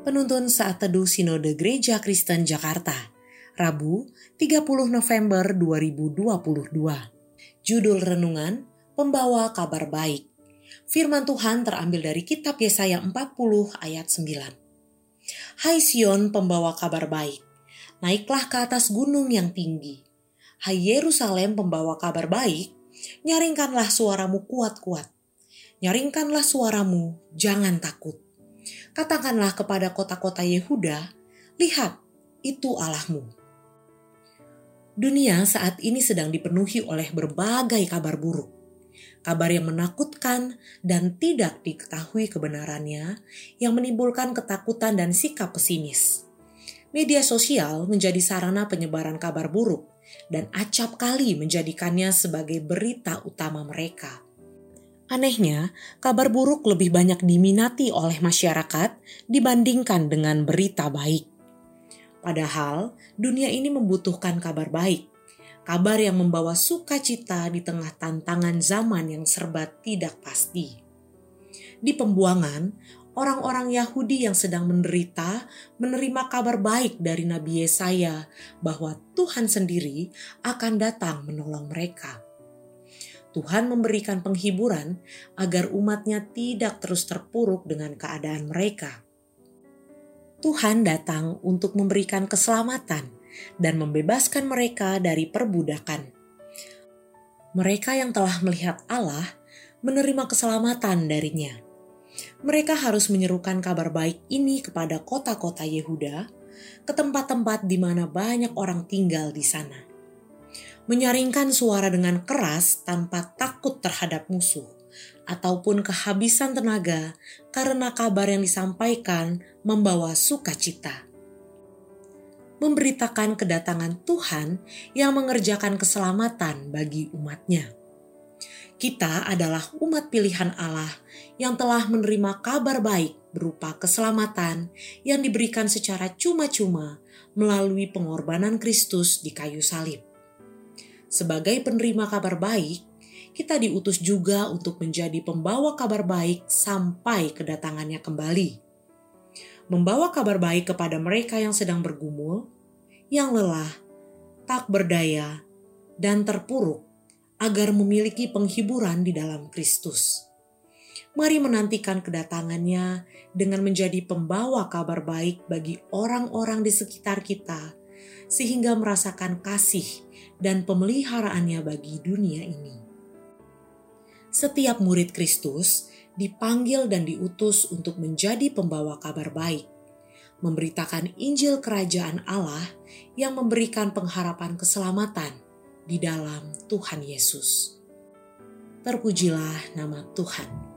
Penuntun Saat Teduh Sinode Gereja Kristen Jakarta, Rabu 30 November 2022. Judul Renungan, Pembawa Kabar Baik. Firman Tuhan terambil dari kitab Yesaya 40 ayat 9. Hai Sion pembawa kabar baik, naiklah ke atas gunung yang tinggi. Hai Yerusalem pembawa kabar baik, nyaringkanlah suaramu kuat-kuat. Nyaringkanlah suaramu, jangan takut Katakanlah kepada kota-kota Yehuda, lihat, itu Allahmu. Dunia saat ini sedang dipenuhi oleh berbagai kabar buruk. Kabar yang menakutkan dan tidak diketahui kebenarannya yang menimbulkan ketakutan dan sikap pesimis. Media sosial menjadi sarana penyebaran kabar buruk dan acap kali menjadikannya sebagai berita utama mereka. Anehnya, kabar buruk lebih banyak diminati oleh masyarakat dibandingkan dengan berita baik. Padahal, dunia ini membutuhkan kabar baik, kabar yang membawa sukacita di tengah tantangan zaman yang serba tidak pasti. Di pembuangan, orang-orang Yahudi yang sedang menderita menerima kabar baik dari Nabi Yesaya bahwa Tuhan sendiri akan datang menolong mereka. Tuhan memberikan penghiburan agar umatnya tidak terus terpuruk dengan keadaan mereka. Tuhan datang untuk memberikan keselamatan dan membebaskan mereka dari perbudakan. Mereka yang telah melihat Allah menerima keselamatan darinya. Mereka harus menyerukan kabar baik ini kepada kota-kota Yehuda, ke tempat-tempat di mana banyak orang tinggal di sana menyaringkan suara dengan keras tanpa takut terhadap musuh, ataupun kehabisan tenaga karena kabar yang disampaikan membawa sukacita. Memberitakan kedatangan Tuhan yang mengerjakan keselamatan bagi umatnya. Kita adalah umat pilihan Allah yang telah menerima kabar baik berupa keselamatan yang diberikan secara cuma-cuma melalui pengorbanan Kristus di kayu salib sebagai penerima kabar baik, kita diutus juga untuk menjadi pembawa kabar baik sampai kedatangannya kembali. Membawa kabar baik kepada mereka yang sedang bergumul, yang lelah, tak berdaya, dan terpuruk, agar memiliki penghiburan di dalam Kristus. Mari menantikan kedatangannya dengan menjadi pembawa kabar baik bagi orang-orang di sekitar kita sehingga merasakan kasih dan pemeliharaannya bagi dunia ini. Setiap murid Kristus dipanggil dan diutus untuk menjadi pembawa kabar baik, memberitakan Injil Kerajaan Allah yang memberikan pengharapan keselamatan di dalam Tuhan Yesus. Terpujilah nama Tuhan.